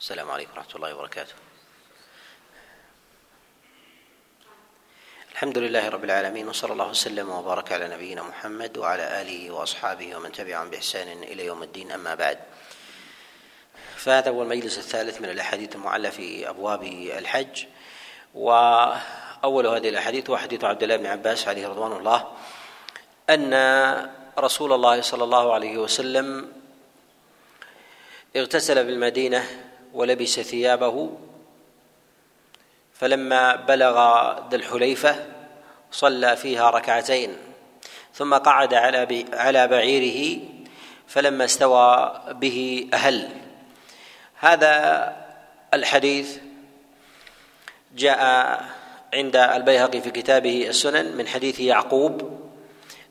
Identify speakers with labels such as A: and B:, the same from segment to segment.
A: السلام عليكم ورحمة الله وبركاته. الحمد لله رب العالمين وصلى الله وسلم وبارك على نبينا محمد وعلى آله وأصحابه ومن تبعهم بإحسان إلى يوم الدين أما بعد. فهذا هو المجلس الثالث من الأحاديث المعلة في أبواب الحج. وأول هذه الأحاديث هو حديث عبد الله بن عباس عليه رضوان الله أن رسول الله صلى الله عليه وسلم اغتسل بالمدينة ولبس ثيابه فلما بلغ ذا الحليفة صلى فيها ركعتين ثم قعد على على بعيره فلما استوى به أهل. هذا الحديث جاء عند البيهقي في كتابه السنن من حديث يعقوب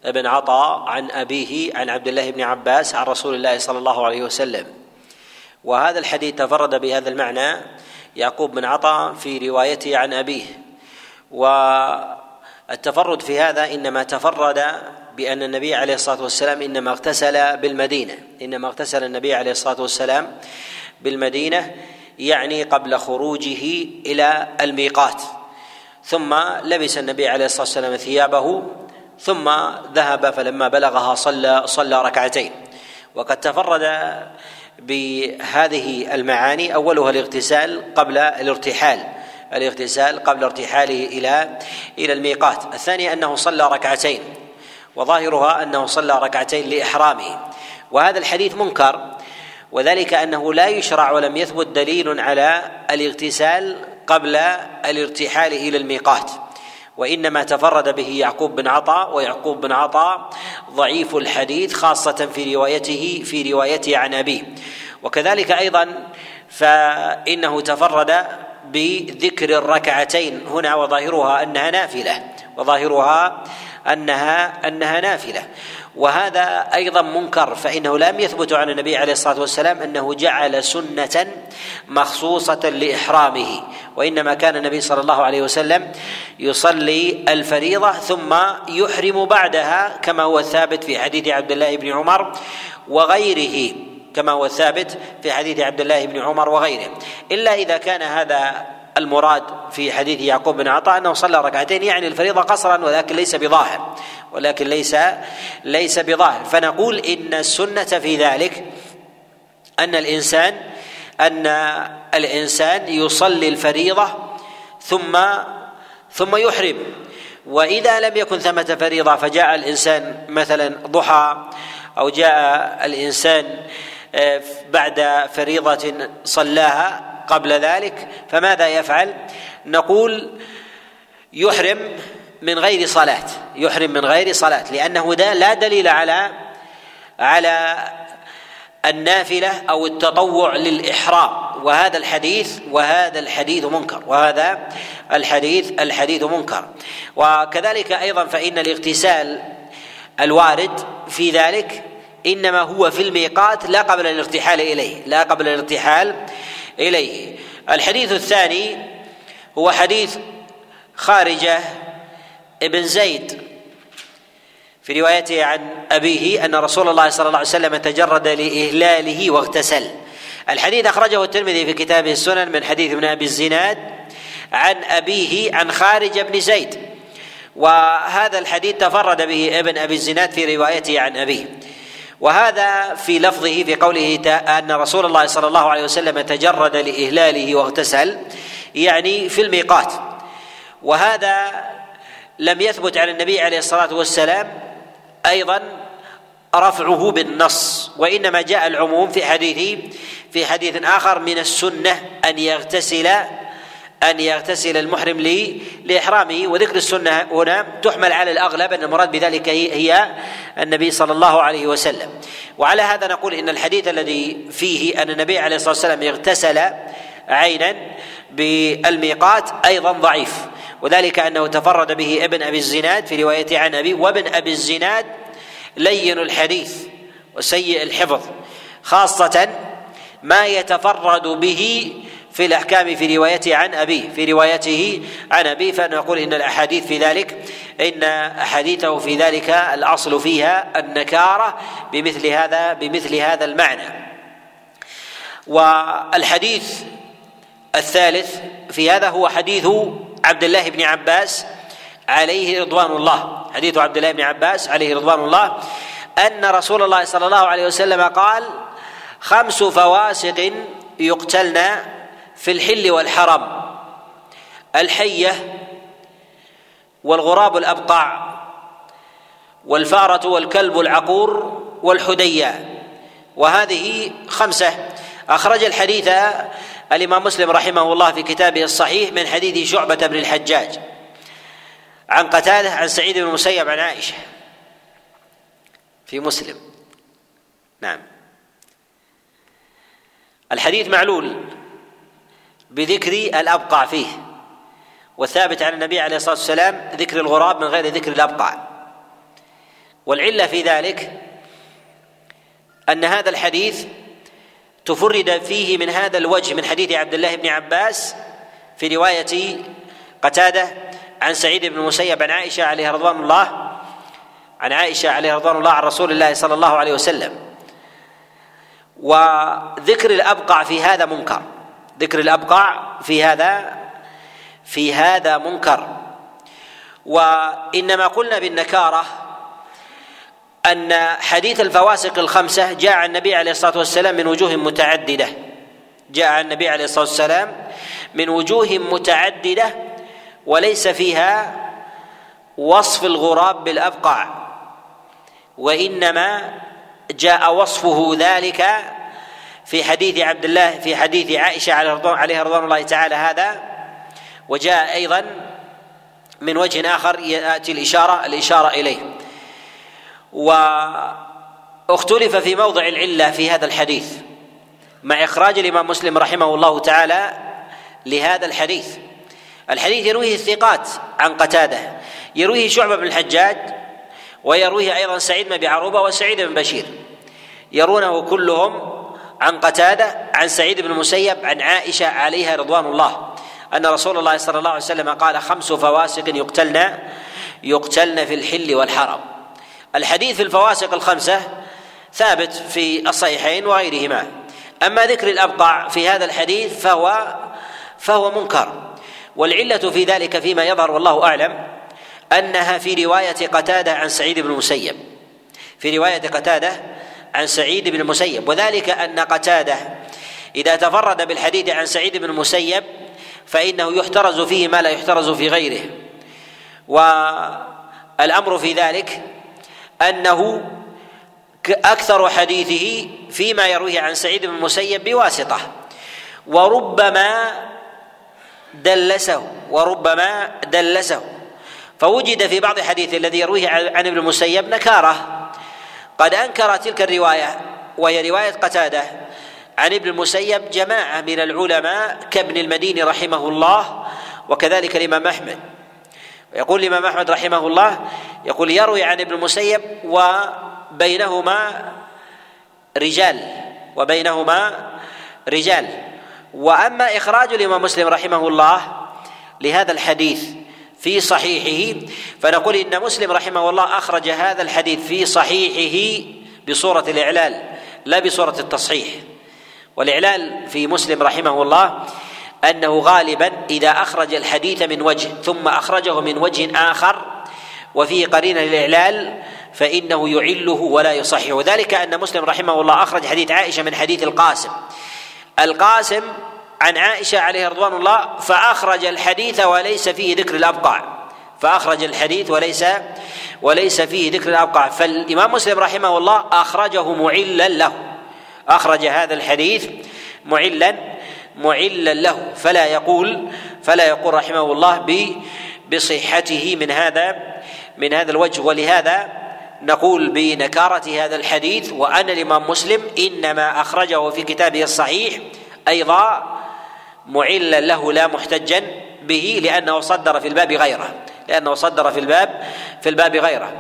A: بن عطاء عن أبيه عن عبد الله بن عباس عن رسول الله صلى الله عليه وسلم. وهذا الحديث تفرد بهذا المعنى يعقوب بن عطاء في روايته عن أبيه. والتفرد في هذا إنما تفرد بأن النبي عليه الصلاة والسلام إنما اغتسل بالمدينة. إنما اغتسل النبي عليه الصلاة والسلام بالمدينة يعني قبل خروجه إلى الميقات. ثم لبس النبي عليه الصلاة والسلام ثيابه ثم ذهب فلما بلغها صلى صلى ركعتين. وقد تفرد بهذه المعاني أولها الاغتسال قبل الارتحال الاغتسال قبل ارتحاله إلى إلى الميقات. الثاني أنه صلى ركعتين وظاهرها أنه صلى ركعتين لإحرامه. وهذا الحديث منكر وذلك أنه لا يشرع ولم يثبت دليل على الاغتسال قبل الارتحال إلى الميقات. وإنما تفرد به يعقوب بن عطاء ويعقوب بن عطاء ضعيف الحديث خاصة في روايته في روايته عن ابيه وكذلك أيضا فإنه تفرد بذكر الركعتين هنا وظاهرها أنها نافلة وظاهرها أنها أنها نافلة. وهذا أيضا منكر فإنه لم يثبت عن النبي عليه الصلاة والسلام أنه جعل سنة مخصوصة لإحرامه وإنما كان النبي صلى الله عليه وسلم يصلي الفريضة ثم يحرم بعدها كما هو الثابت في حديث عبد الله بن عمر وغيره كما هو الثابت في حديث عبد الله بن عمر وغيره. إلا إذا كان هذا المراد في حديث يعقوب بن عطاء أنه صلى ركعتين يعني الفريضة قصرا ولكن ليس بظاهر. ولكن ليس ليس بظاهر. فنقول إن السنة في ذلك أن الإنسان أن الإنسان يصلي الفريضة ثم ثم يحرم. وإذا لم يكن ثمة فريضة فجاء الإنسان مثلا ضحى أو جاء الإنسان آه، بعد فريضة صلاها قبل ذلك فماذا يفعل؟ نقول يحرم من غير صلاة يحرم من غير صلاة لأنه لا دليل على على النافلة أو التطوع للإحرام. وهذا الحديث وهذا الحديث منكر وهذا الحديث الحديث منكر. وكذلك أيضا فإن الاغتسال الوارد في ذلك إنما هو في الميقات لا قبل الارتحال إليه لا قبل الارتحال إليه. الحديث الثاني هو حديث خارجة ابن زيد. في روايته عن أبيه أن رسول الله صلى الله عليه وسلم تجرد لإهلاله واغتسل. الحديث أخرجه الترمذي في كتابه السنن من حديث ابن أبي الزناد عن أبيه عن خارج بن زيد. وهذا الحديث تفرد به ابن أبي الزناد في روايته عن أبيه. وهذا في لفظه في قوله أن رسول الله صلى الله عليه وسلم تجرد لإهلاله واغتسل يعني في الميقات. وهذا لم يثبت على النبي عليه الصلاة والسلام أيضا رفعه بالنص وإنما جاء العموم في حديث في حديث آخر من السنة أن يغتسل أن يغتسل المحرم لي لإحرامه. وذكر السنة هنا تحمل على الأغلب أن المراد بذلك هي النبي صلى الله عليه وسلم. وعلى هذا نقول إن الحديث الذي فيه أن النبي عليه الصلاة والسلام اغتسل عينا بالميقات أيضا ضعيف. وذلك أنه تفرد به ابن أبي الزناد في روايته عن أبي وابن أبي الزناد لين الحديث وسيء الحفظ خاصة ما يتفرد به في الأحكام في روايته عن أبيه في روايته عن أبيه فنقول إن الأحاديث في ذلك إن أحاديثه في ذلك الأصل فيها النكارة بمثل هذا بمثل هذا المعنى. والحديث الثالث في هذا هو حديث عبد الله بن عباس عليه رضوان الله. حديث عبد الله بن عباس عليه رضوان الله. أن رسول الله صلى الله عليه وسلم قال خمس فواسق يقتلن في الحل والحرم الحية والغراب الأبقع والفارة والكلب العقور والحديا وهذه خمسة. أخرج الحديث الإمام مسلم رحمه الله في كتابه الصحيح من حديث شعبة بن الحجاج عن قتادة عن سعيد بن المسيب عن عائشة. في مسلم. نعم. الحديث معلول بذكر الابقع فيه والثابت عن النبي عليه الصلاة والسلام ذكر الغراب من غير ذكر الابقع والعلة في ذلك أن هذا الحديث تفرد فيه من هذا الوجه من حديث عبد الله بن عباس في رواية قتادة عن سعيد بن المسيب عن عائشة عليه رضوان الله عن عائشة عليه رضوان الله عن رسول الله صلى الله عليه وسلم. وذكر الأبقع في هذا منكر ذكر الأبقع في هذا في هذا منكر. وإنما قلنا بالنكارة أن حديث الفواسق الخمسة جاء عن النبي عليه الصلاة والسلام من وجوه متعددة. جاء عن النبي عليه الصلاة والسلام من وجوه متعددة وليس فيها وصف الغراب بالابقع وإنما جاء وصفه ذلك في حديث عبد الله في حديث عائشة عليها رضوان الله تعالى هذا وجاء أيضا من وجه آخر يأتي الاشاره الإشارة إليه. واختلف في موضع العلة في هذا الحديث مع إخراج الإمام مسلم رحمه الله تعالى لهذا الحديث. الحديث يرويه الثقات عن قتادة يرويه شعبة بن الحجاج ويرويه أيضا سعيد بن أبي عروبة وسعيد بن بشير. يرونه كلهم عن قتادة عن سعيد بن المسيب عن عائشة عليها رضوان الله. أن رسول الله صلى الله عليه وسلم قال خمس فواسق يقتلن يقتلن في الحل والحرم. الحديث في الفواسق الخمسة ثابت في الصحيحين وغيرهما. أما ذكر الأبقع في هذا الحديث فهو فهو منكر. والعلة في ذلك فيما يظهر والله أعلم أنها في رواية قتادة عن سعيد بن المسيب. في رواية قتادة عن سعيد بن المسيب. وذلك أن قتادة إذا تفرد بالحديث عن سعيد بن المسيب فإنه يحترز فيه ما لا يحترز في غيره. والأمر في ذلك أنه أكثر حديثه فيما يرويه عن سعيد بن المسيب بواسطة وربما دلسه وربما دلسه. فوجد في بعض حديث الذي يرويه عن ابن المسيب نكارة. قد أنكر تلك الرواية وهي رواية قتادة عن ابن المسيب جماعة من العلماء كابن المديني رحمه الله وكذلك الإمام أحمد. يقول الإمام أحمد رحمه الله يقول يروي عن ابن المسيب وبينهما رجال وبينهما رجال. وأما إخراج الإمام مسلم رحمه الله لهذا الحديث في صحيحه فنقول إن مسلم رحمه الله أخرج هذا الحديث في صحيحه بصورة الإعلال لا بصورة التصحيح. والإعلال في مسلم رحمه الله أنه غالبا إذا أخرج الحديث من وجه ثم أخرجه من وجه آخر وفيه قرينه للإعلال فإنه يعله ولا يصحح وذلك أن مسلم رحمه الله أخرج حديث عائشة من حديث القاسم. القاسم عن عائشة عليه رضوان الله فأخرج الحديث وليس فيه ذكر الابقع فأخرج الحديث وليس وليس فيه ذكر الابقع فالإمام مسلم رحمه الله أخرجه معلا له. أخرج هذا الحديث معلا معلا له. فلا يقول فلا يقول رحمه الله بصحته من هذا من هذا الوجه. ولهذا نقول بنكارة هذا الحديث وأن الإمام مسلم إنما أخرجه في كتابه الصحيح أيضا معلا له لا محتجا به لأنه صدر في الباب غيره. لأنه صدر في الباب في الباب غيره.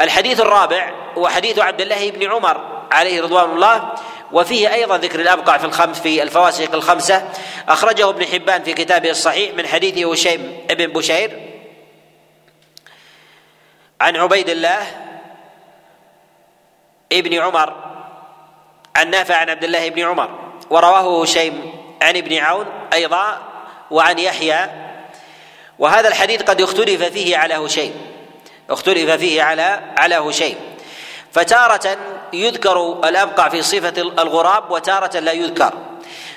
A: الحديث الرابع هو حديث عبد الله بن عمر عليه رضوان الله وفيه أيضا ذكر الأبقع في الخمس في الفواسق الخمسة. أخرجه ابن حبان في كتابه الصحيح من حديث هشيم بن بشير عن عبيد الله ابن عمر عن نافع عن عبد الله بن عمر ورواه هشيم عن ابن عون أيضا وعن يحيى. وهذا الحديث قد اختلف فيه على هشيم اختلف فيه على على هشيم. فتارة يذكر الأبقع في صفة الغراب وتارة لا يذكر.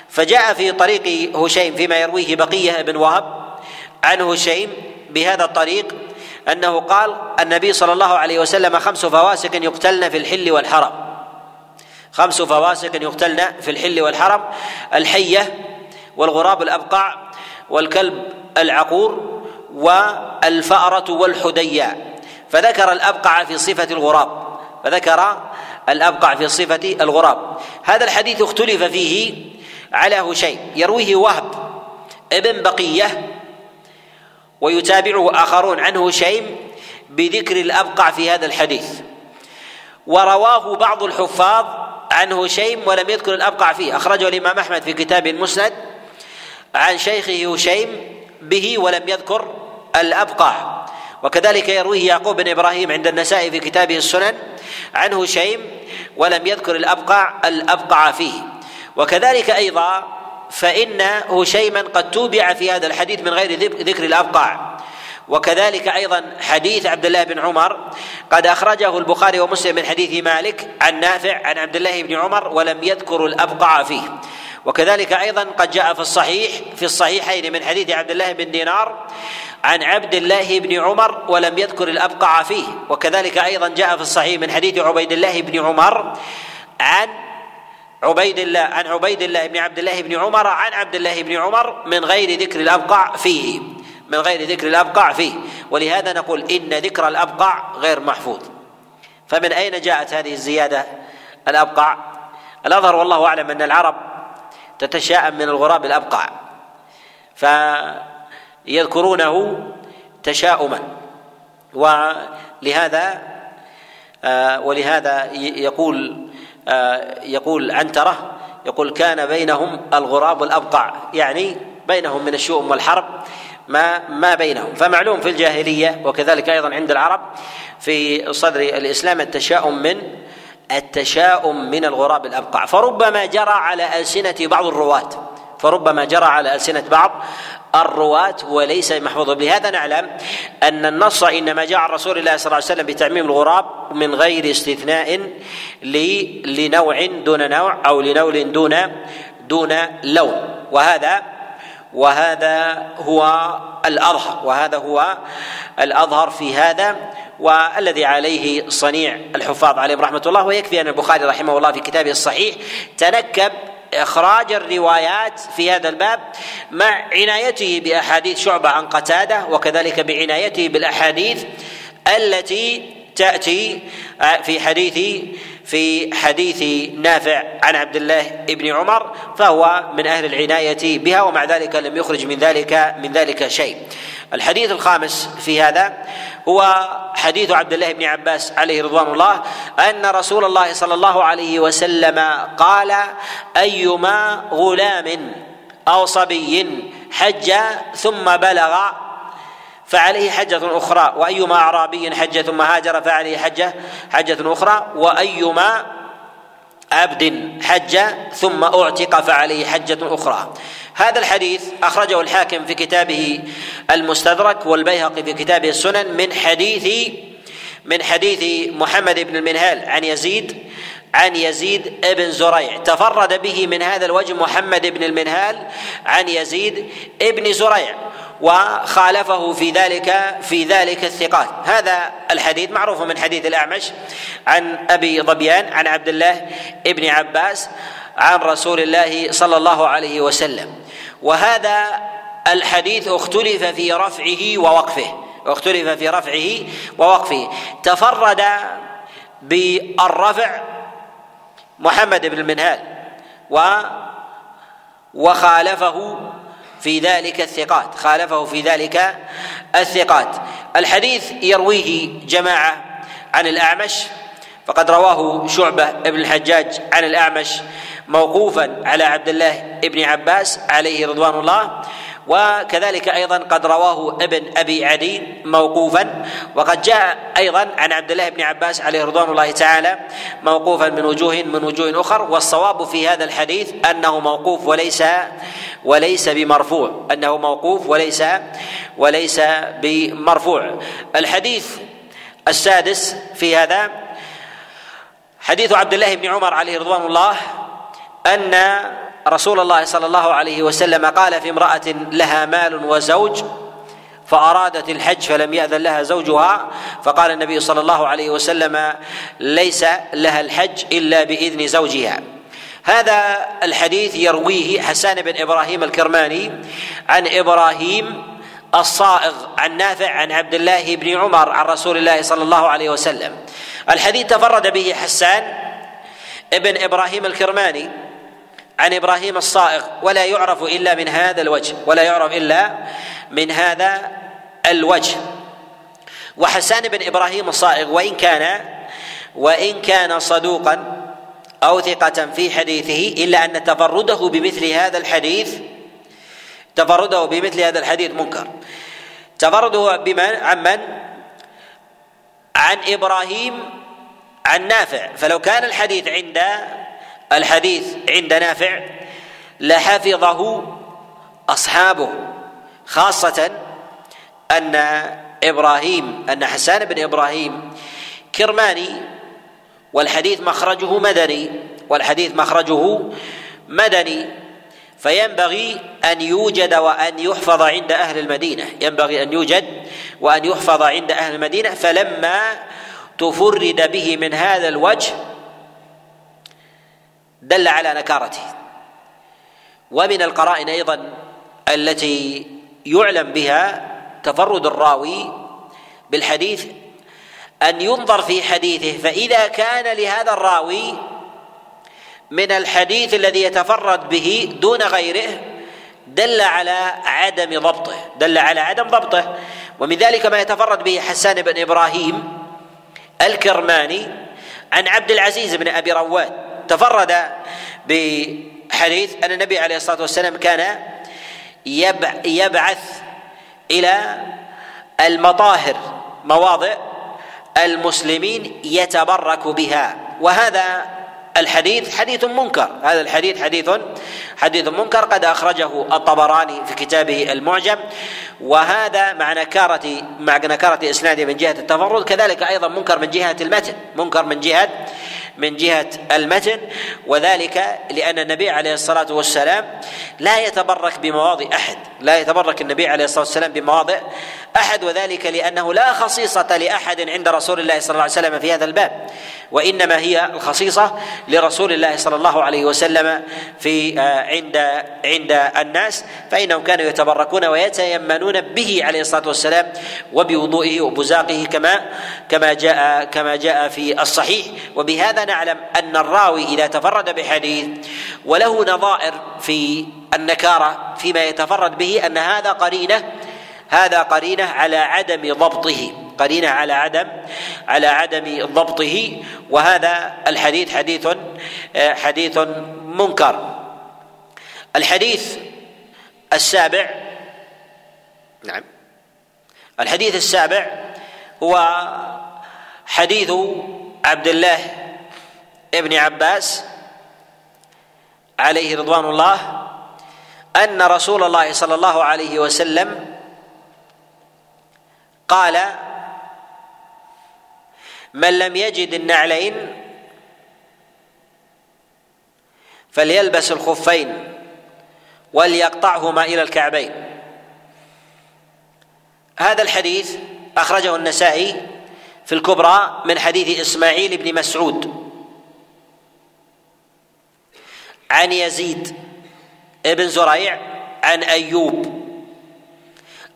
A: فجاء في طريق هشيم فيما يرويه بقية بن وهب عن هشيم بهذا الطريق أنه قال النبي صلى الله عليه وسلم خمس فواسق يقتلن في الحل والحرم. خمس فواسق يقتلن في الحل والحرم الحية والغراب الأبقع والكلب العقور والفأرة والحدياء فذكر الأبقع في صفة الغراب فذكر الأبقع في صفة الغراب. هذا الحديث اختلف فيه على هشيم. يرويه وهب ابن بقية ويتابعه آخرون عن هشيم بذكر الأبقع في هذا الحديث. ورواه بعض الحفاظ عن هشيم ولم يذكر الأبقع فيه. أخرجه الإمام أحمد في كتاب المسند عن شيخه هشيم به ولم يذكر الأبقع. وكذلك يرويه يعقوب بن إبراهيم عند النسائي في كتابه السنن عن هشيم ولم يذكر الأبقع الأبقع فيه. وكذلك أيضا فإن هشيما قد توبع في هذا الحديث من غير ذكر الأبقع وكذلك أيضا حديث عبد الله بن عمر قد أخرجه البخاري ومسلم من حديث مالك عن نافع عن عبد الله بن عمر ولم يذكر الابقع فيه. وكذلك أيضا قد جاء في الصحيح في الصحيحين من حديث عبد الله بن دينار عن عبد الله بن عمر ولم يذكر الأبقع فيه. وكذلك أيضا جاء في الصحيح من حديث عبيد الله بن عمر عن عبيد الله عن عبيد الله بن عبد الله بن عمر عن عبد الله بن عمر من غير ذكر الأبقع فيه من غير ذكر الأبقع فيه. ولهذا نقول إن ذكر الأبقع غير محفوظ. فمن أين جاءت هذه الزيادة الأبقع؟ الأظهر والله أعلم أن العرب تتشاءم من الغراب الأبقع فيذكرونه تشاؤما. ولهذا آه، ولهذا يقول آه، يقول عنترة يقول كان بينهم الغراب والأبقع يعني بينهم من الشؤم والحرب ما ما بينهم. فمعلوم في الجاهلية وكذلك أيضا عند العرب في صدر الإسلام التشاؤم من التشاؤم من الغراب الأبقع فربما جرى على ألسنة بعض الرواة. فربما جرى على ألسنة بعض الرواة وليس محفوظ بهذا نعلم أن النص إنما جاء عن رسول الله صلى الله عليه وسلم بتعميم الغراب من غير استثناء لنوع دون نوع أو لنول دون دون لون. وهذا وهذا هو الأظهر. وهذا هو الأظهر في هذا والذي عليه صنيع الحفاظ عليهم رحمة الله ويكفي أن البخاري رحمه الله في كتابه الصحيح تنكب إخراج الروايات في هذا الباب مع عنايته بأحاديث شعبة عن قتادة وكذلك بعنايته بالأحاديث التي تأتي في حديث في حديث نافع عن عبد الله بن عمر فهو من أهل العناية بها ومع ذلك لم يخرج من ذلك من ذلك شيء. الحديث الخامس في هذا هو حديث عبد الله بن عباس عليه رضوان الله أن رسول الله صلى الله عليه وسلم قال أيما غلام أو صبي حج ثم بلغ فعليه حجة أخرى وأيما أعرابي حج ثم هاجر فعليه حجة حجة أخرى وأيما عبد حج ثم أعتق فعليه حجة أخرى. هذا الحديث أخرجه الحاكم في كتابه المستدرك والبيهقي في كتابه السنن من حديث من حديث محمد بن المنهال عن يزيد عن يزيد بن زريع. تفرد به من هذا الوجه محمد بن المنهال عن يزيد بن زريع. وخالفه في ذلك في ذلك الثقات. هذا الحديث معروف من حديث الأعمش عن أبي ظبيان عن عبد الله بن عباس عن رسول الله صلى الله عليه وسلم. وهذا الحديث اختلف في رفعه ووقفه. اختلف في رفعه ووقفه. تفرد بالرفع محمد بن المنهال و وخالفه في ذلك الثقات خالفه في ذلك الثقات. الحديث يرويه جماعة عن الأعمش فقد رواه شعبة بن الحجاج عن الأعمش موقوفا على عبد الله بن عباس عليه رضوان الله. وكذلك أيضا قد رواه ابن أبي عدي موقوفا وقد جاء أيضا عن عبد الله بن عباس عليه رضوان الله تعالى موقوفا من وجوه من وجوه أخر والصواب في هذا الحديث أنه موقوف وليس وليس بمرفوع أنه موقوف وليس وليس بمرفوع. الحديث السادس في هذا حديث عبد الله بن عمر عليه رضوان الله أن رسول الله صلى الله عليه وسلم قال في امرأة لها مال وزوج فأرادت الحج فلم يأذن لها زوجها فقال النبي صلى الله عليه وسلم ليس لها الحج إلا بإذن زوجها. هذا الحديث يرويه حسان بن إبراهيم الكرماني عن إبراهيم الصائغ عن نافع عن عبد الله بن عمر عن رسول الله صلى الله عليه وسلم. الحديث تفرد به حسان ابن إبراهيم الكرماني عن إبراهيم الصائغ ولا يعرف إلا من هذا الوجه ولا يعرف إلا من هذا الوجه. وحسان بن إبراهيم الصائغ وإن كان وإن كان صدوقا أو ثقة في حديثه إلا أن تفرده بمثل هذا الحديث تفرده بمثل هذا الحديث منكر. تفرده بمن؟ عن من؟ عن إبراهيم عن نافع. فلو كان الحديث عند الحديث عند نافع لحفظه أصحابه خاصة أن إبراهيم أن حسان بن إبراهيم كرماني والحديث مخرجه مدني والحديث مخرجه مدني. فينبغي أن يوجد وأن يحفظ عند أهل المدينة ينبغي أن يوجد وأن يحفظ عند أهل المدينة. فلما تفرد به من هذا الوجه دل على نكارته. ومن القرائن أيضا التي يعلم بها تفرد الراوي بالحديث أن ينظر في حديثه فإذا كان لهذا الراوي من الحديث الذي يتفرد به دون غيره دل على عدم ضبطه دل على عدم ضبطه. ومن ذلك ما يتفرد به حسان بن إبراهيم الكرماني عن عبد العزيز بن أبي رواد. تفرد بحديث أن النبي عليه الصلاة والسلام كان يبعث إلى المطاهر مواضع المسلمين يتبرك بها. وهذا الحديث حديث منكر. هذا الحديث حديث حديث منكر قد أخرجه الطبراني في كتابه المعجم. وهذا مع نكارة مع نكارة اسناده من جهة التفرد. كذلك أيضا منكر من جهة المتن منكر من جهة من جهة المتن وذلك لأن النبي عليه الصلاة والسلام لا يتبرك بمواضع أحد لا يتبرك النبي عليه الصلاة والسلام بمواضع أحد وذلك لأنه لا خصيصة لأحد عند رسول الله صلى الله عليه وسلم في هذا الباب وإنما هي الخصيصة لرسول الله صلى الله عليه وسلم في آه، عند عند الناس فإنهم كانوا يتبركون ويتيمنون به عليه الصلاة والسلام وبوضوئه وبزاقه كما كما جاء كما جاء في الصحيح وبهذا نعلم أن الراوي إذا تفرد بحديث وله نظائر في النكارة فيما يتفرد به أن هذا قرينة هذا قرينة على عدم ضبطه قرينة على عدم على عدم ضبطه وهذا الحديث حديث حديث منكر. الحديث السابع نعم. الحديث السابع هو حديث عبد الله ابن عباس عليه رضوان الله أن رسول الله صلى الله عليه وسلم قال من لم يجد النعلين فليلبس الخفين وليقطعهما إلى الكعبين. هذا الحديث أخرجه النسائي في الكبرى من حديث إسماعيل بن مسعود. عن يزيد بن زريع عن أيوب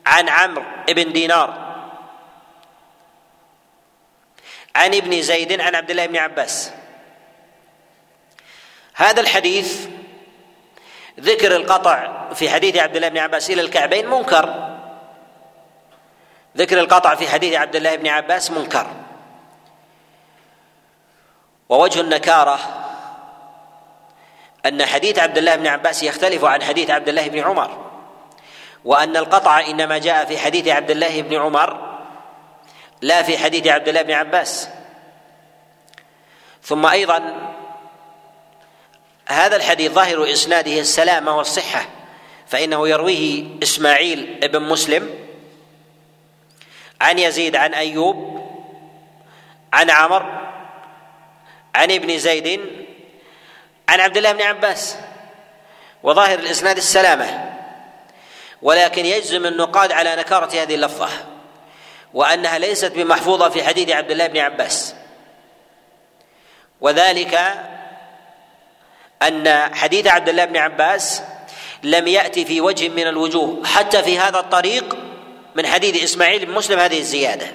A: عن عمرو بن دينار عن ابن زيد عن عبد الله بن عباس. هذا الحديث ذكر القطع في حديث عبد الله بن عباس إلى الكعبين منكر. ذكر القطع في حديث عبد الله بن عباس منكر. ووجه النكارة أن حديث عبد الله بن عباس يختلف عن حديث عبد الله بن عمر وأن القطع إنما جاء في حديث عبد الله بن عمر لا في حديث عبد الله بن عباس. ثم أيضا هذا الحديث ظاهر إسناده السلامة والصحة فإنه يرويه إسماعيل بن مسلم عن يزيد عن أيوب عن عمر عن ابن زيد عن عبد الله بن عباس. وظاهر الإسناد السلامة. ولكن يجزم النقاد على نكارة هذه اللفظة وأنها ليست بمحفوظة في حديث عبد الله بن عباس. وذلك أن حديث عبد الله بن عباس لم يأتي في وجه من الوجوه حتى في هذا الطريق من حديث إسماعيل بن مسلم هذه الزيادة.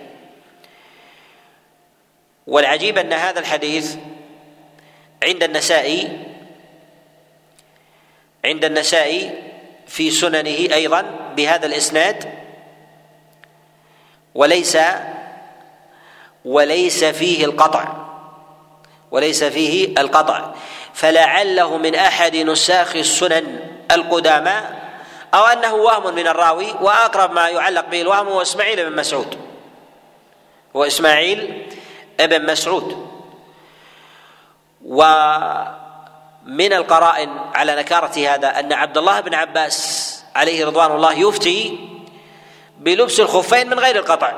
A: والعجيب أن هذا الحديث عند النسائي عند النسائي في سننه أيضا بهذا الإسناد وليس وليس فيه القطع وليس فيه القطع. فلعله من أحد نساخ السنن القدامى أو أنه وهم من الراوي وأقرب ما يعلق به الوهم هو إسماعيل بن مسعود. هو إسماعيل بن مسعود. ومن القرائن على نكارة هذا أن عبد الله بن عباس عليه رضوان الله يفتي بلبس الخفين من غير القطع.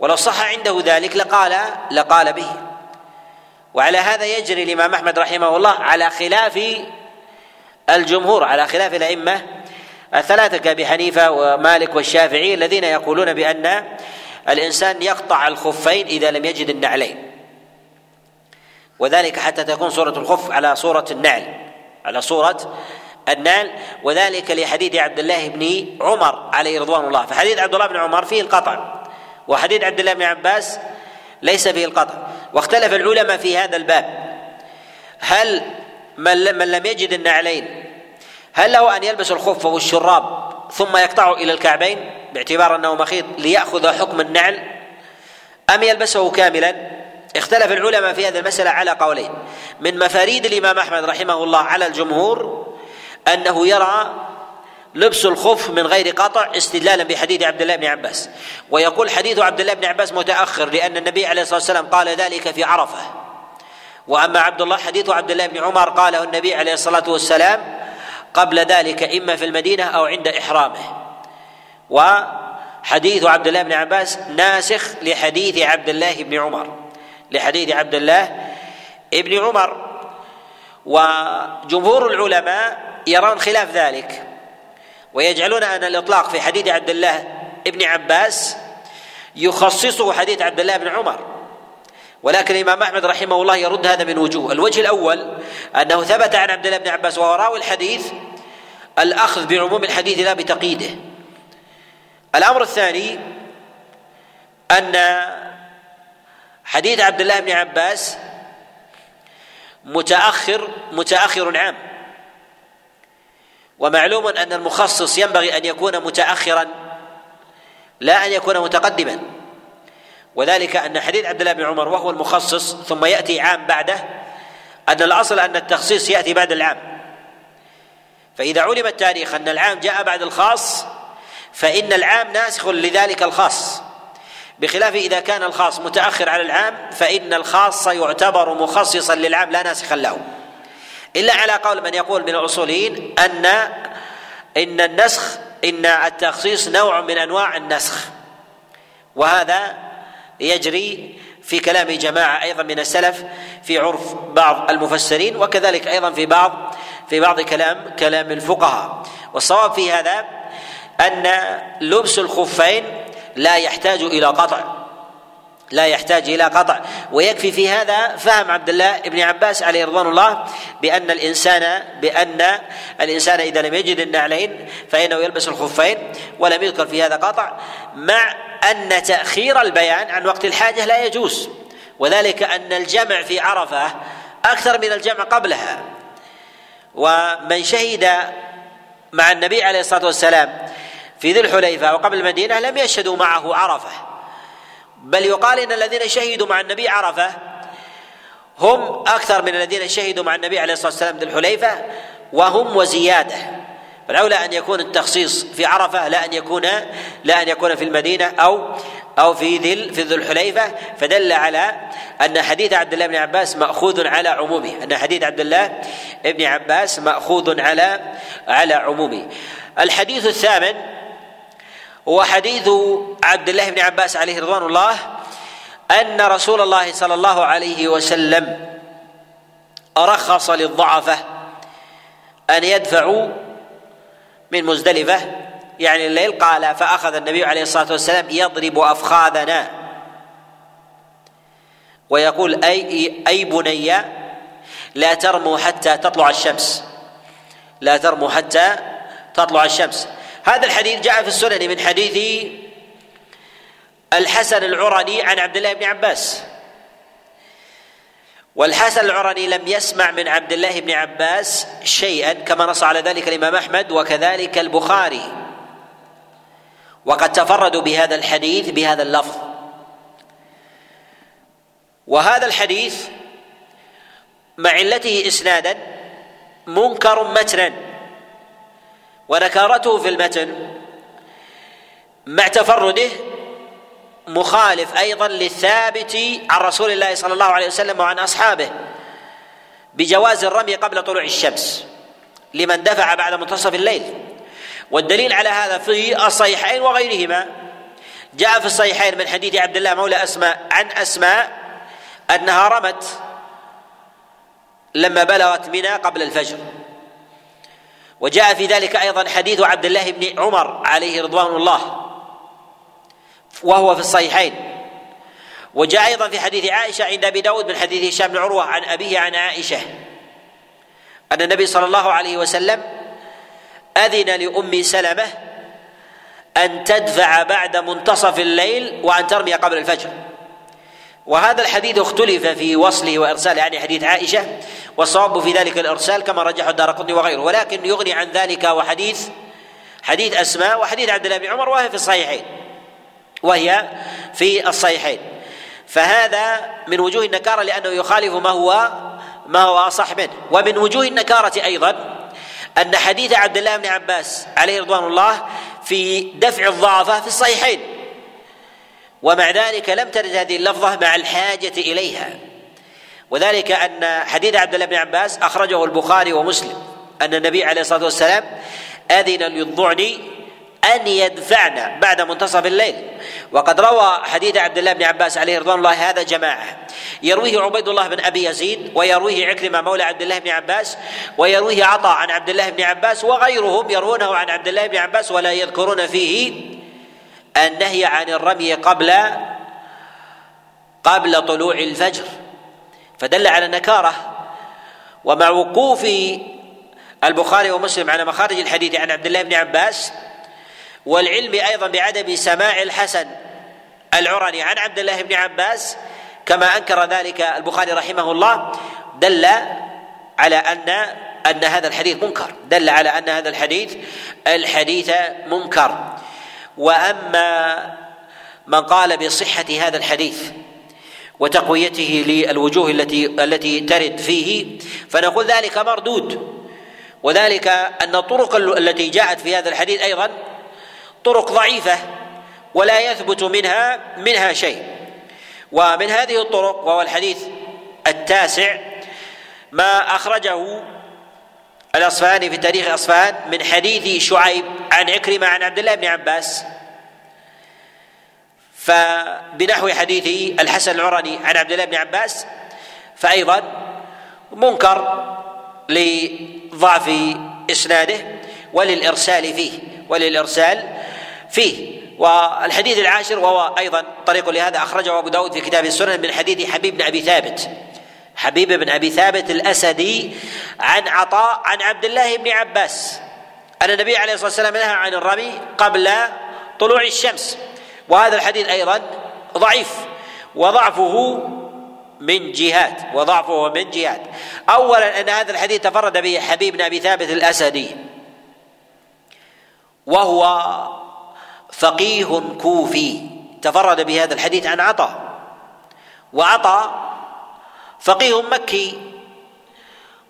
A: ولو صح عنده ذلك لقال لقال به. وعلى هذا يجري الإمام أحمد رحمه الله على خلاف الجمهور على خلاف الأئمة الثلاثة كأبي حنيفة ومالك والشافعي الذين يقولون بأن الإنسان يقطع الخفين إذا لم يجد النعلين. وذلك حتى تكون صوره الخف على صوره النعل على صوره النعل وذلك لحديث عبد الله بن عمر عليه رضوان الله. فحديث عبد الله بن عمر فيه القطع وحديث عبد الله بن عباس ليس فيه القطع. واختلف العلماء في هذا الباب. هل من لم يجد النعلين هل له أن يلبس الخف والشراب ثم يقطعه إلى الكعبين باعتبار أنه مخيط ليأخذ حكم النعل أم يلبسه كاملا؟ اختلف العلماء في هذه المسألة على قولين. من مفاريد الإمام أحمد رحمه الله على الجمهور أنه يرى لبس الخف من غير قطع استدلالا بحديث عبد الله بن عباس. ويقول حديث عبد الله بن عباس متأخر لأن النبي عليه الصلاة والسلام قال ذلك في عرفة. وأما عبد الله حديث عبد الله بن عمر قاله النبي عليه الصلاة والسلام قبل ذلك إما في المدينة أو عند إحرامه. وحديث عبد الله بن عباس ناسخ لحديث عبد الله بن عمر. لحديث عبد الله بن عمر. وجمهور العلماء يرون خلاف ذلك ويجعلون أن الإطلاق في حديث عبد الله ابن عباس يخصصه حديث عبد الله بن عمر. ولكن الإمام أحمد رحمه الله يرد هذا من وجوه. الوجه الأول أنه ثبت عن عبد الله بن عباس وهو راوي الحديث الأخذ بعموم الحديث لا بتقييده. الأمر الثاني أن حديث عبد الله بن عباس متأخر متأخر عام. ومعلوم أن المخصص ينبغي أن يكون متاخرا لا أن يكون متقدما. وذلك أن حديث عبد الله بن عمر وهو المخصص ثم يأتي عام بعده أن الأصل أن التخصيص يأتي بعد العام. فإذا علم التاريخ أن العام جاء بعد الخاص فإن العام ناسخ لذلك الخاص. بخلاف إذا كان الخاص متأخر على العام فإن الخاص يعتبر مخصصا للعام لا ناسخا له. إلا على قول من يقول من الأصوليين أن إن النسخ إن التخصيص نوع من أنواع النسخ. وهذا يجري في كلام جماعة أيضا من السلف في عرف بعض المفسرين وكذلك أيضا في بعض في بعض كلام كلام الفقهاء. والصواب في هذا أن لبس الخفين لا يحتاج إلى قطع. لا يحتاج إلى قطع. ويكفي في هذا فهم عبد الله بن عباس عليه رضوان الله بأن الإنسان بأن الإنسان إذا لم يجد النعلين فإنه يلبس الخفين ولم يذكر في هذا قطع مع أن تأخير البيان عن وقت الحاجة لا يجوز. وذلك أن الجمع في عرفة أكثر من الجمع قبلها. ومن شهد مع النبي عليه الصلاة والسلام في ذي الحليفة وقبل المدينة لم يشهدوا معه عرفة. بل يقال إن الذين شهدوا مع النبي عرفة هم أكثر من الذين شهدوا مع النبي عليه الصلاة والسلام ذي الحليفة وهم وزيادة. والأولى أن يكون التخصيص في عرفة لا أن يكون لا أن يكون في المدينة أو أو في ذل في ذو الحليفة فدل على أن حديث عبد الله بن عباس مأخوذ على عمومه. أن حديث عبد الله بن عباس مأخوذ على على عمومه. الحديث الثامن هو حديث عبد الله بن عباس عليه رضوان الله أن رسول الله صلى الله عليه وسلم رخص للضعفة أن يدفعوا من مزدلفة يعني الليل قال فأخذ النبي عليه الصلاة والسلام يضرب أفخاذنا. ويقول أي أي بني لا ترموا حتى تطلع الشمس. لا ترموا حتى تطلع الشمس. هذا الحديث جاء في السنن من حديث الحسن العرني عن عبد الله بن عباس. والحسن العرني لم يسمع من عبد الله بن عباس شيئا كما نص على ذلك الإمام أحمد وكذلك البخاري. وقد تفردوا بهذا الحديث بهذا اللفظ. وهذا الحديث مع علته اسنادا منكر متنا. ونكارته في المتن مع تفرده مخالف أيضا للثابت عن رسول الله صلى الله عليه وسلم وعن أصحابه بجواز الرمي قبل طلوع الشمس لمن دفع بعد منتصف الليل. والدليل على هذا في الصحيحين وغيرهما. جاء في الصحيحين من حديث عبد الله مولى أسماء عن أسماء أنها رمت لما بلغت منى قبل الفجر. وجاء في ذلك أيضا حديث عبد الله بن عمر عليه رضوان الله وهو في الصحيحين. وجاء أيضا في حديث عائشة عند أبي داود من حديث هشام بن عروة عن أبيه عن عائشة أن النبي صلى الله عليه وسلم أذن لأم سلمة أن تدفع بعد منتصف الليل وأن ترمي قبل الفجر. وهذا الحديث اختلف في وصله وإرساله يعني حديث عائشة والصواب في ذلك الإرسال كما رجحه الدار قطني وغيره ولكن يغني عن ذلك وحديث حديث أسماء وحديث عبد الله بن عمر وهي في الصحيحين وهي في الصحيحين. فهذا من وجوه النكارة لأنه يخالف ما هو ما هو أصح منه. ومن وجوه النكارة أيضا أن حديث عبد الله بن عباس عليه رضوان الله في دفع الضعفاء في الصحيحين. ومع ذلك لم ترد هذه اللفظة مع الحاجة إليها. وذلك أن حديث عبد الله بن عباس أخرجه البخاري ومسلم أن النبي عليه الصلاة والسلام أذن للضعن أن يدفعن بعد منتصف الليل. وقد روى حديث عبد الله بن عباس عليه رضوان الله هذا جماعة. يرويه عبيد الله بن أبي يزيد ويرويه عكرمة مولى عبد الله بن عباس ويرويه عطاء عن عبد الله بن عباس وغيرهم يروونه عن عبد الله بن عباس ولا يذكرون فيه النهي عن الرمي قبل قبل طلوع الفجر. فدل على النكارة. ومع وقوف البخاري ومسلم على مخارج الحديث عن عبد الله بن عباس والعلم أيضا بعدم سماع الحسن العرني عن عبد الله بن عباس كما أنكر ذلك البخاري رحمه الله دل على ان أن هذا الحديث منكر. دل على أن هذا الحديث الحديث منكر. وأما من قال بصحة هذا الحديث وتقويته للوجوه التي التي ترد فيه فنقول ذلك مردود. وذلك أن الطرق التي جاءت في هذا الحديث أيضا طرق ضعيفة ولا يثبت منها منها شيء. ومن هذه الطرق وهو الحديث التاسع ما أخرجه الأصفهاني في تاريخ اصفهان من حديث شعيب عن عكرمة عن عبد الله بن عباس. فبنحو حديث الحسن العرني عن عبد الله بن عباس فايضا منكر لضعف إسناده وللإرسال فيه وللإرسال فيه. والحديث العاشر وهو أيضا طريق لهذا أخرجه أبو داود في كتاب السنن من حديث حبيب بن أبي ثابت. حبيب بن أبي ثابت الأسدي عن عطاء عن عبد الله بن عباس. أن النبي عليه الصلاة والسلام نهى عن الرمي قبل طلوع الشمس. وهذا الحديث أيضا ضعيف. وضعفه من جهات. وضعفه من جهات. اولا أن هذا الحديث تفرد به حبيب بن أبي ثابت الأسدي. وهو فقيه كوفي. تفرد بهذا الحديث عن عطاء. وعطاء فقيه مكي.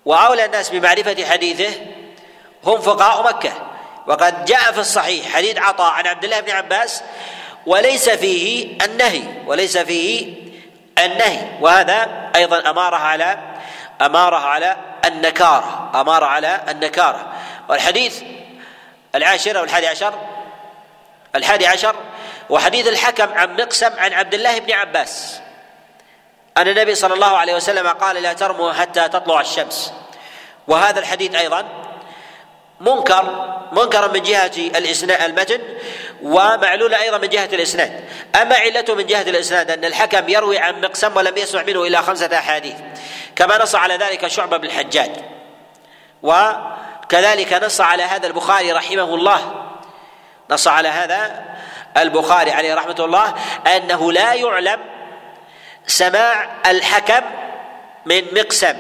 A: واولى الناس بمعرفة حديثه هم فقهاء مكة. وقد جاء في الصحيح حديث عطاء عن عبد الله بن عباس وليس فيه النهي وليس فيه النهي. وهذا أيضا أماره على أماره على النكارة أماره على النكارة. والحديث العاشر أو الحادي عشر الحادي عشر وحديث الحكم عن مقسم عن عبد الله بن عباس. أن النبي صلى الله عليه وسلم قال لا ترموا حتى تطلع الشمس. وهذا الحديث أيضا منكر منكر من جهة الإسناد المتن ومعلول أيضا من جهة الإسناد. أما علته من جهة الإسناد أن الحكم يروي عن مقسم ولم يسمع منه إلا خمسة أحاديث. كما نص على ذلك شعبة بن الحجاج. وكذلك نص على هذا البخاري رحمه الله. نص على هذا البخاري عليه رحمة الله أنه لا يعلم سماع الحكم من مقسم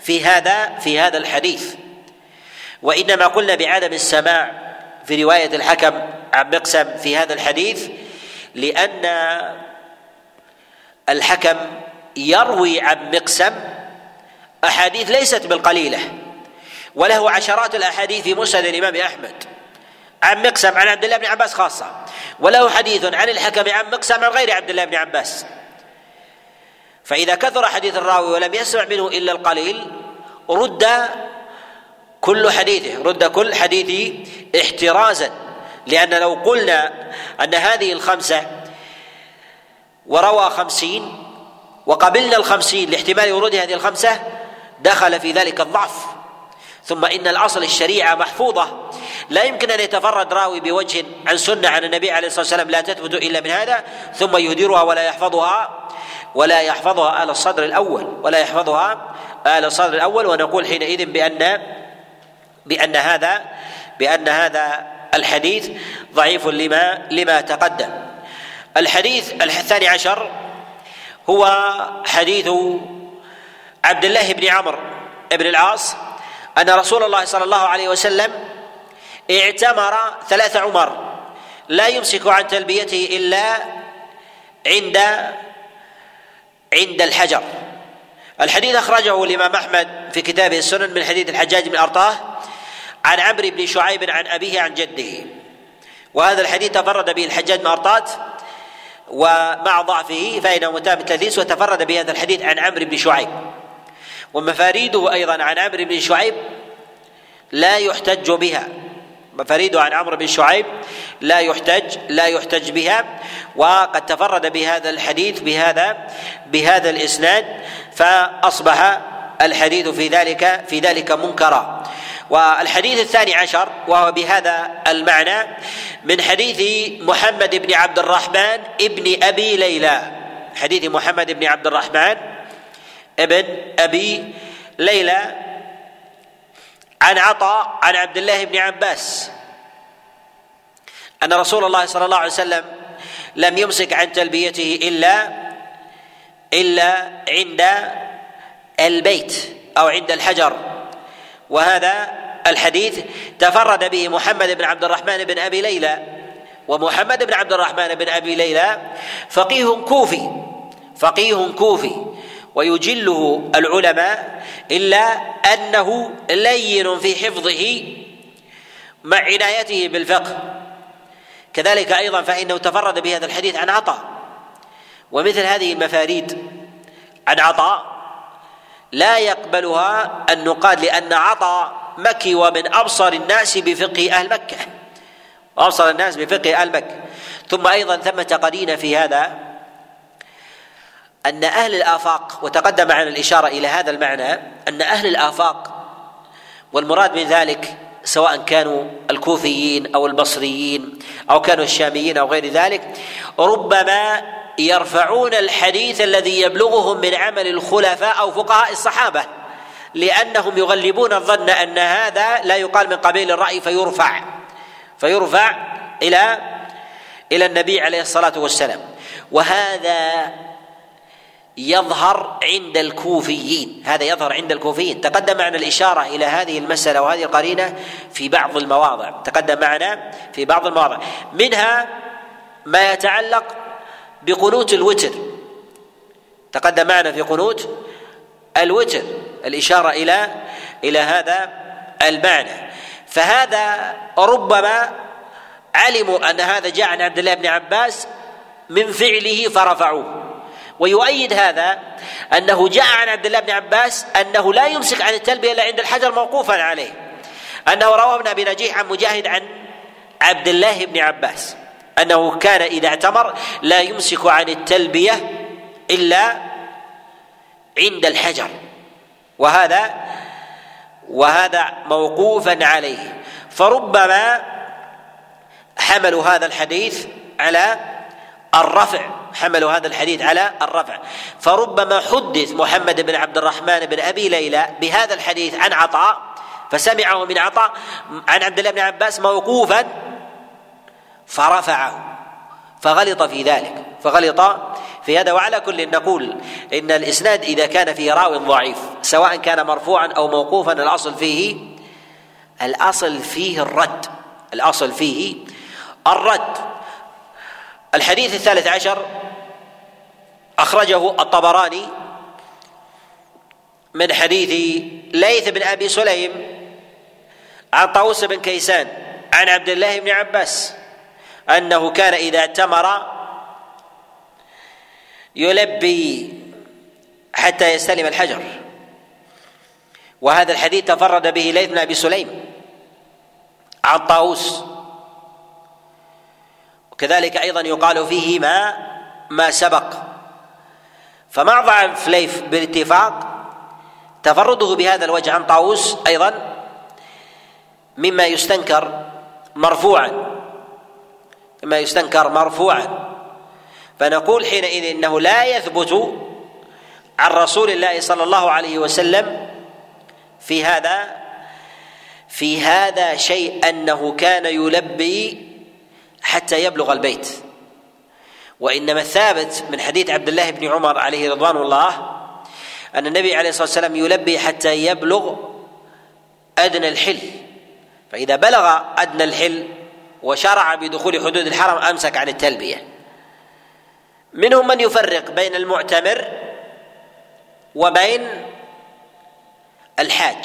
A: في هذا في هذا الحديث. وإنما قلنا بعدم السماع في رواية الحكم عن مقسم في هذا الحديث لأن الحكم يروي عن مقسم أحاديث ليست بالقليلة وله عشرات الأحاديث في مسند الإمام أحمد عن مقسم عن عبد الله بن عباس خاصة وله حديث عن الحكم عن مقسم عن غير عبد الله بن عباس. فإذا كثر حديث الراوي ولم يسمع منه إلا القليل رد كل حديثه رد كل حديثه احترازا. لأن لو قلنا أن هذه الخمسة وروى خمسين وقبلنا الخمسين لاحتمال ورود هذه الخمسة دخل في ذلك الضعف. ثم إن الأصل الشريعة محفوظة. لا يمكن أن يتفرد راوي بوجه عن سنة عن النبي عليه الصلاة والسلام لا تثبت إلا من هذا ثم يهدرها ولا يحفظها. ولا يحفظها آل الصدر الأول ولا يحفظها آل الصدر الأول ونقول حينئذ بأن بأن هذا بأن هذا الحديث ضعيف لما لما تقدم. الحديث الثاني عشر هو حديث عبد الله بن عمرو بن العاص أن رسول الله صلى الله عليه وسلم اعتمر ثلاث عمر لا يمسك عن تلبيته إلا عند عند الحجر. الحديث أخرجه الإمام أحمد في كتابه السنن من حديث الحجاج بن أرطاه عن عمرو بن شعيب عن أبيه عن جده. وهذا الحديث تفرد به الحجاج بن أرطاه ومع ضعفه فإنه متابع التدليس وتفرد بهذا الحديث عن عمرو بن شعيب. ومفاريده أيضا عن عمرو بن شعيب لا يحتج بها. فريد عن عمرو بن شعيب لا يحتج لا يحتج بها وقد تفرد بهذا الحديث بهذا بهذا الإسناد فأصبح الحديث في ذلك في ذلك منكرا. والحديث الثاني عشر وهو بهذا المعنى من حديث محمد بن عبد الرحمن ابن أبي ليلى. حديث محمد بن عبد الرحمن ابن أبي ليلى. عن عطاء عن عبد الله بن عباس. أن رسول الله صلى الله عليه وسلم لم يمسك عن تلبيته إلا إلا عند البيت أو عند الحجر. وهذا الحديث تفرد به محمد بن عبد الرحمن بن أبي ليلى. ومحمد بن عبد الرحمن بن أبي ليلى فقيه كوفي فقيه كوفي. ويجله العلماء إلا أنه لين في حفظه مع عنايته بالفقه. كذلك أيضا فإنه تفرد بهذا الحديث عن عطاء. ومثل هذه المفاريد عن عطاء لا يقبلها النقاد لأن عطاء مكي ومن أبصر الناس بفقه أهل مكة. وأبصر الناس بفقه أهل مكة. ثم أيضا ثمة قرينة في هذا أن أهل الآفاق وتقدم معنا الإشارة إلى هذا المعنى أن أهل الآفاق والمراد من ذلك سواء كانوا الكوفيين أو البصريين أو كانوا الشاميين أو غير ذلك ربما يرفعون الحديث الذي يبلغهم من عمل الخلفاء أو فقهاء الصحابة لأنهم يغلبون الظن أن هذا لا يقال من قبيل الرأي فيرفع فيرفع إلى إلى النبي عليه الصلاة والسلام. وهذا يظهر عند الكوفيين. هذا يظهر عند الكوفيين. تقدم معنا الإشارة إلى هذه المسألة وهذه القرينة في بعض المواضع. تقدم معنا في بعض المواضع. منها ما يتعلق بقنوت الوتر. تقدم معنا في قنوت الوتر. الإشارة إلى إلى هذا المعنى. فهذا ربما علموا أن هذا جاء عن عبد الله بن عباس من فعله فرفعوه. ويؤيد هذا أنه جاء عن عبد الله بن عباس أنه لا يمسك عن التلبية إلا عند الحجر موقوفا عليه أنه روى ابن أبي نجيح عن مجاهد عن عبد الله بن عباس أنه كان إذا اعتمر لا يمسك عن التلبية إلا عند الحجر وهذا وهذا موقوفا عليه فربما حملوا هذا الحديث على الرفع حملوا هذا الحديث على الرفع. فربما حدث محمد بن عبد الرحمن بن أبي ليلى بهذا الحديث عن عطاء فسمعه من عطاء عن عبد الله بن عباس موقوفا فرفعه. فغلط في ذلك. فغلط في هذا. وعلى كل نقول إن الإسناد إذا كان فيه راو ضعيف سواء كان مرفوعا أو موقوفا الأصل فيه الأصل فيه الرد. الأصل فيه الرد. الحديث الثالث عشر أخرجه الطبراني من حديث ليث بن أبي سليم عن طاووس بن كيسان عن عبد الله بن عباس أنه كان إذا اعتمر يلبي حتى يستلم الحجر. وهذا الحديث تفرد به ليث بن أبي سليم عن طاووس. وكذلك أيضا يقال فيه ما ما سبق. فمع ضعف ليث بالاتفاق تفرده بهذا الوجه عن طاووس أيضا مما يستنكر مرفوعا مما يستنكر مرفوعا. فنقول حينئذ إنه لا يثبت عن رسول الله صلى الله عليه وسلم في هذا في هذا شيء أنه كان يلبي حتى يبلغ البيت. وإنما الثابت من حديث عبد الله بن عمر عليه رضوان الله أن النبي عليه الصلاة والسلام يلبي حتى يبلغ أدنى الحل. فإذا بلغ أدنى الحل وشرع بدخول حدود الحرم أمسك عن التلبية. منهم من يفرق بين المعتمر وبين الحاج.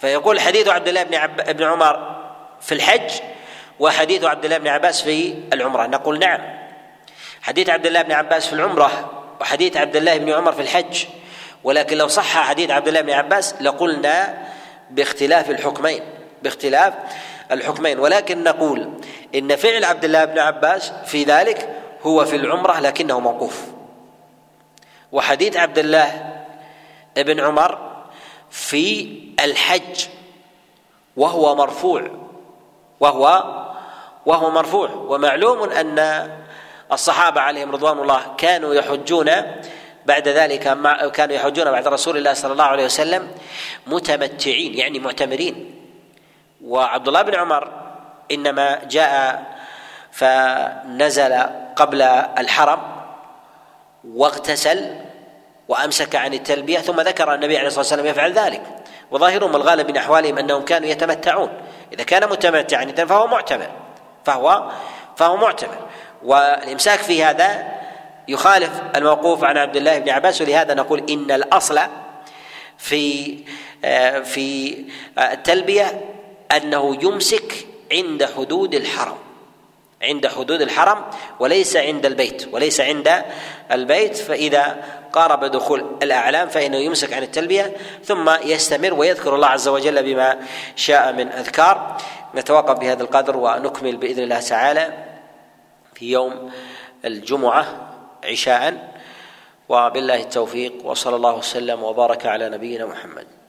A: فيقول حديث عبد الله بن عب... بن عمر في الحج وحديث عبد الله بن عباس في العمرة. نقول نعم. حديث عبد الله بن عباس في العمرة وحديث عبد الله بن عمر في الحج. ولكن لو صح حديث عبد الله بن عباس لقلنا باختلاف الحكمين باختلاف الحكمين. ولكن نقول إن فعل عبد الله بن عباس في ذلك هو في العمرة لكنه موقوف. وحديث عبد الله بن عمر في الحج وهو مرفوع وهو وهو مرفوع. ومعلوم أن الصحابة عليهم رضوان الله كانوا يحجون بعد ذلك مع كانوا يحجون بعد رسول الله صلى الله عليه وسلم متمتعين يعني معتمرين. وعبد الله بن عمر إنما جاء فنزل قبل الحرم واغتسل وأمسك عن التلبية ثم ذكر النبي عليه الصلاة والسلام يفعل ذلك. وظاهرهم الغالب من أحوالهم أنهم كانوا يتمتعون. إذا كان متمتعا فهو معتمر فهو فهو معتمر. والامساك في هذا يخالف الموقوف عن عبد الله بن عباس ولهذا نقول إن الأصل في في التلبية أنه يمسك عند حدود الحرم عند حدود الحرم وليس عند البيت وليس عند البيت فإذا قارب دخول الأعلام فإنه يمسك عن التلبية ثم يستمر ويذكر الله عز وجل بما شاء من أذكار. نتوقف بهذا القدر ونكمل بإذن الله تعالى. في يوم الجمعة عشاء. وبالله التوفيق وصلى الله وسلم وبارك على نبينا محمد.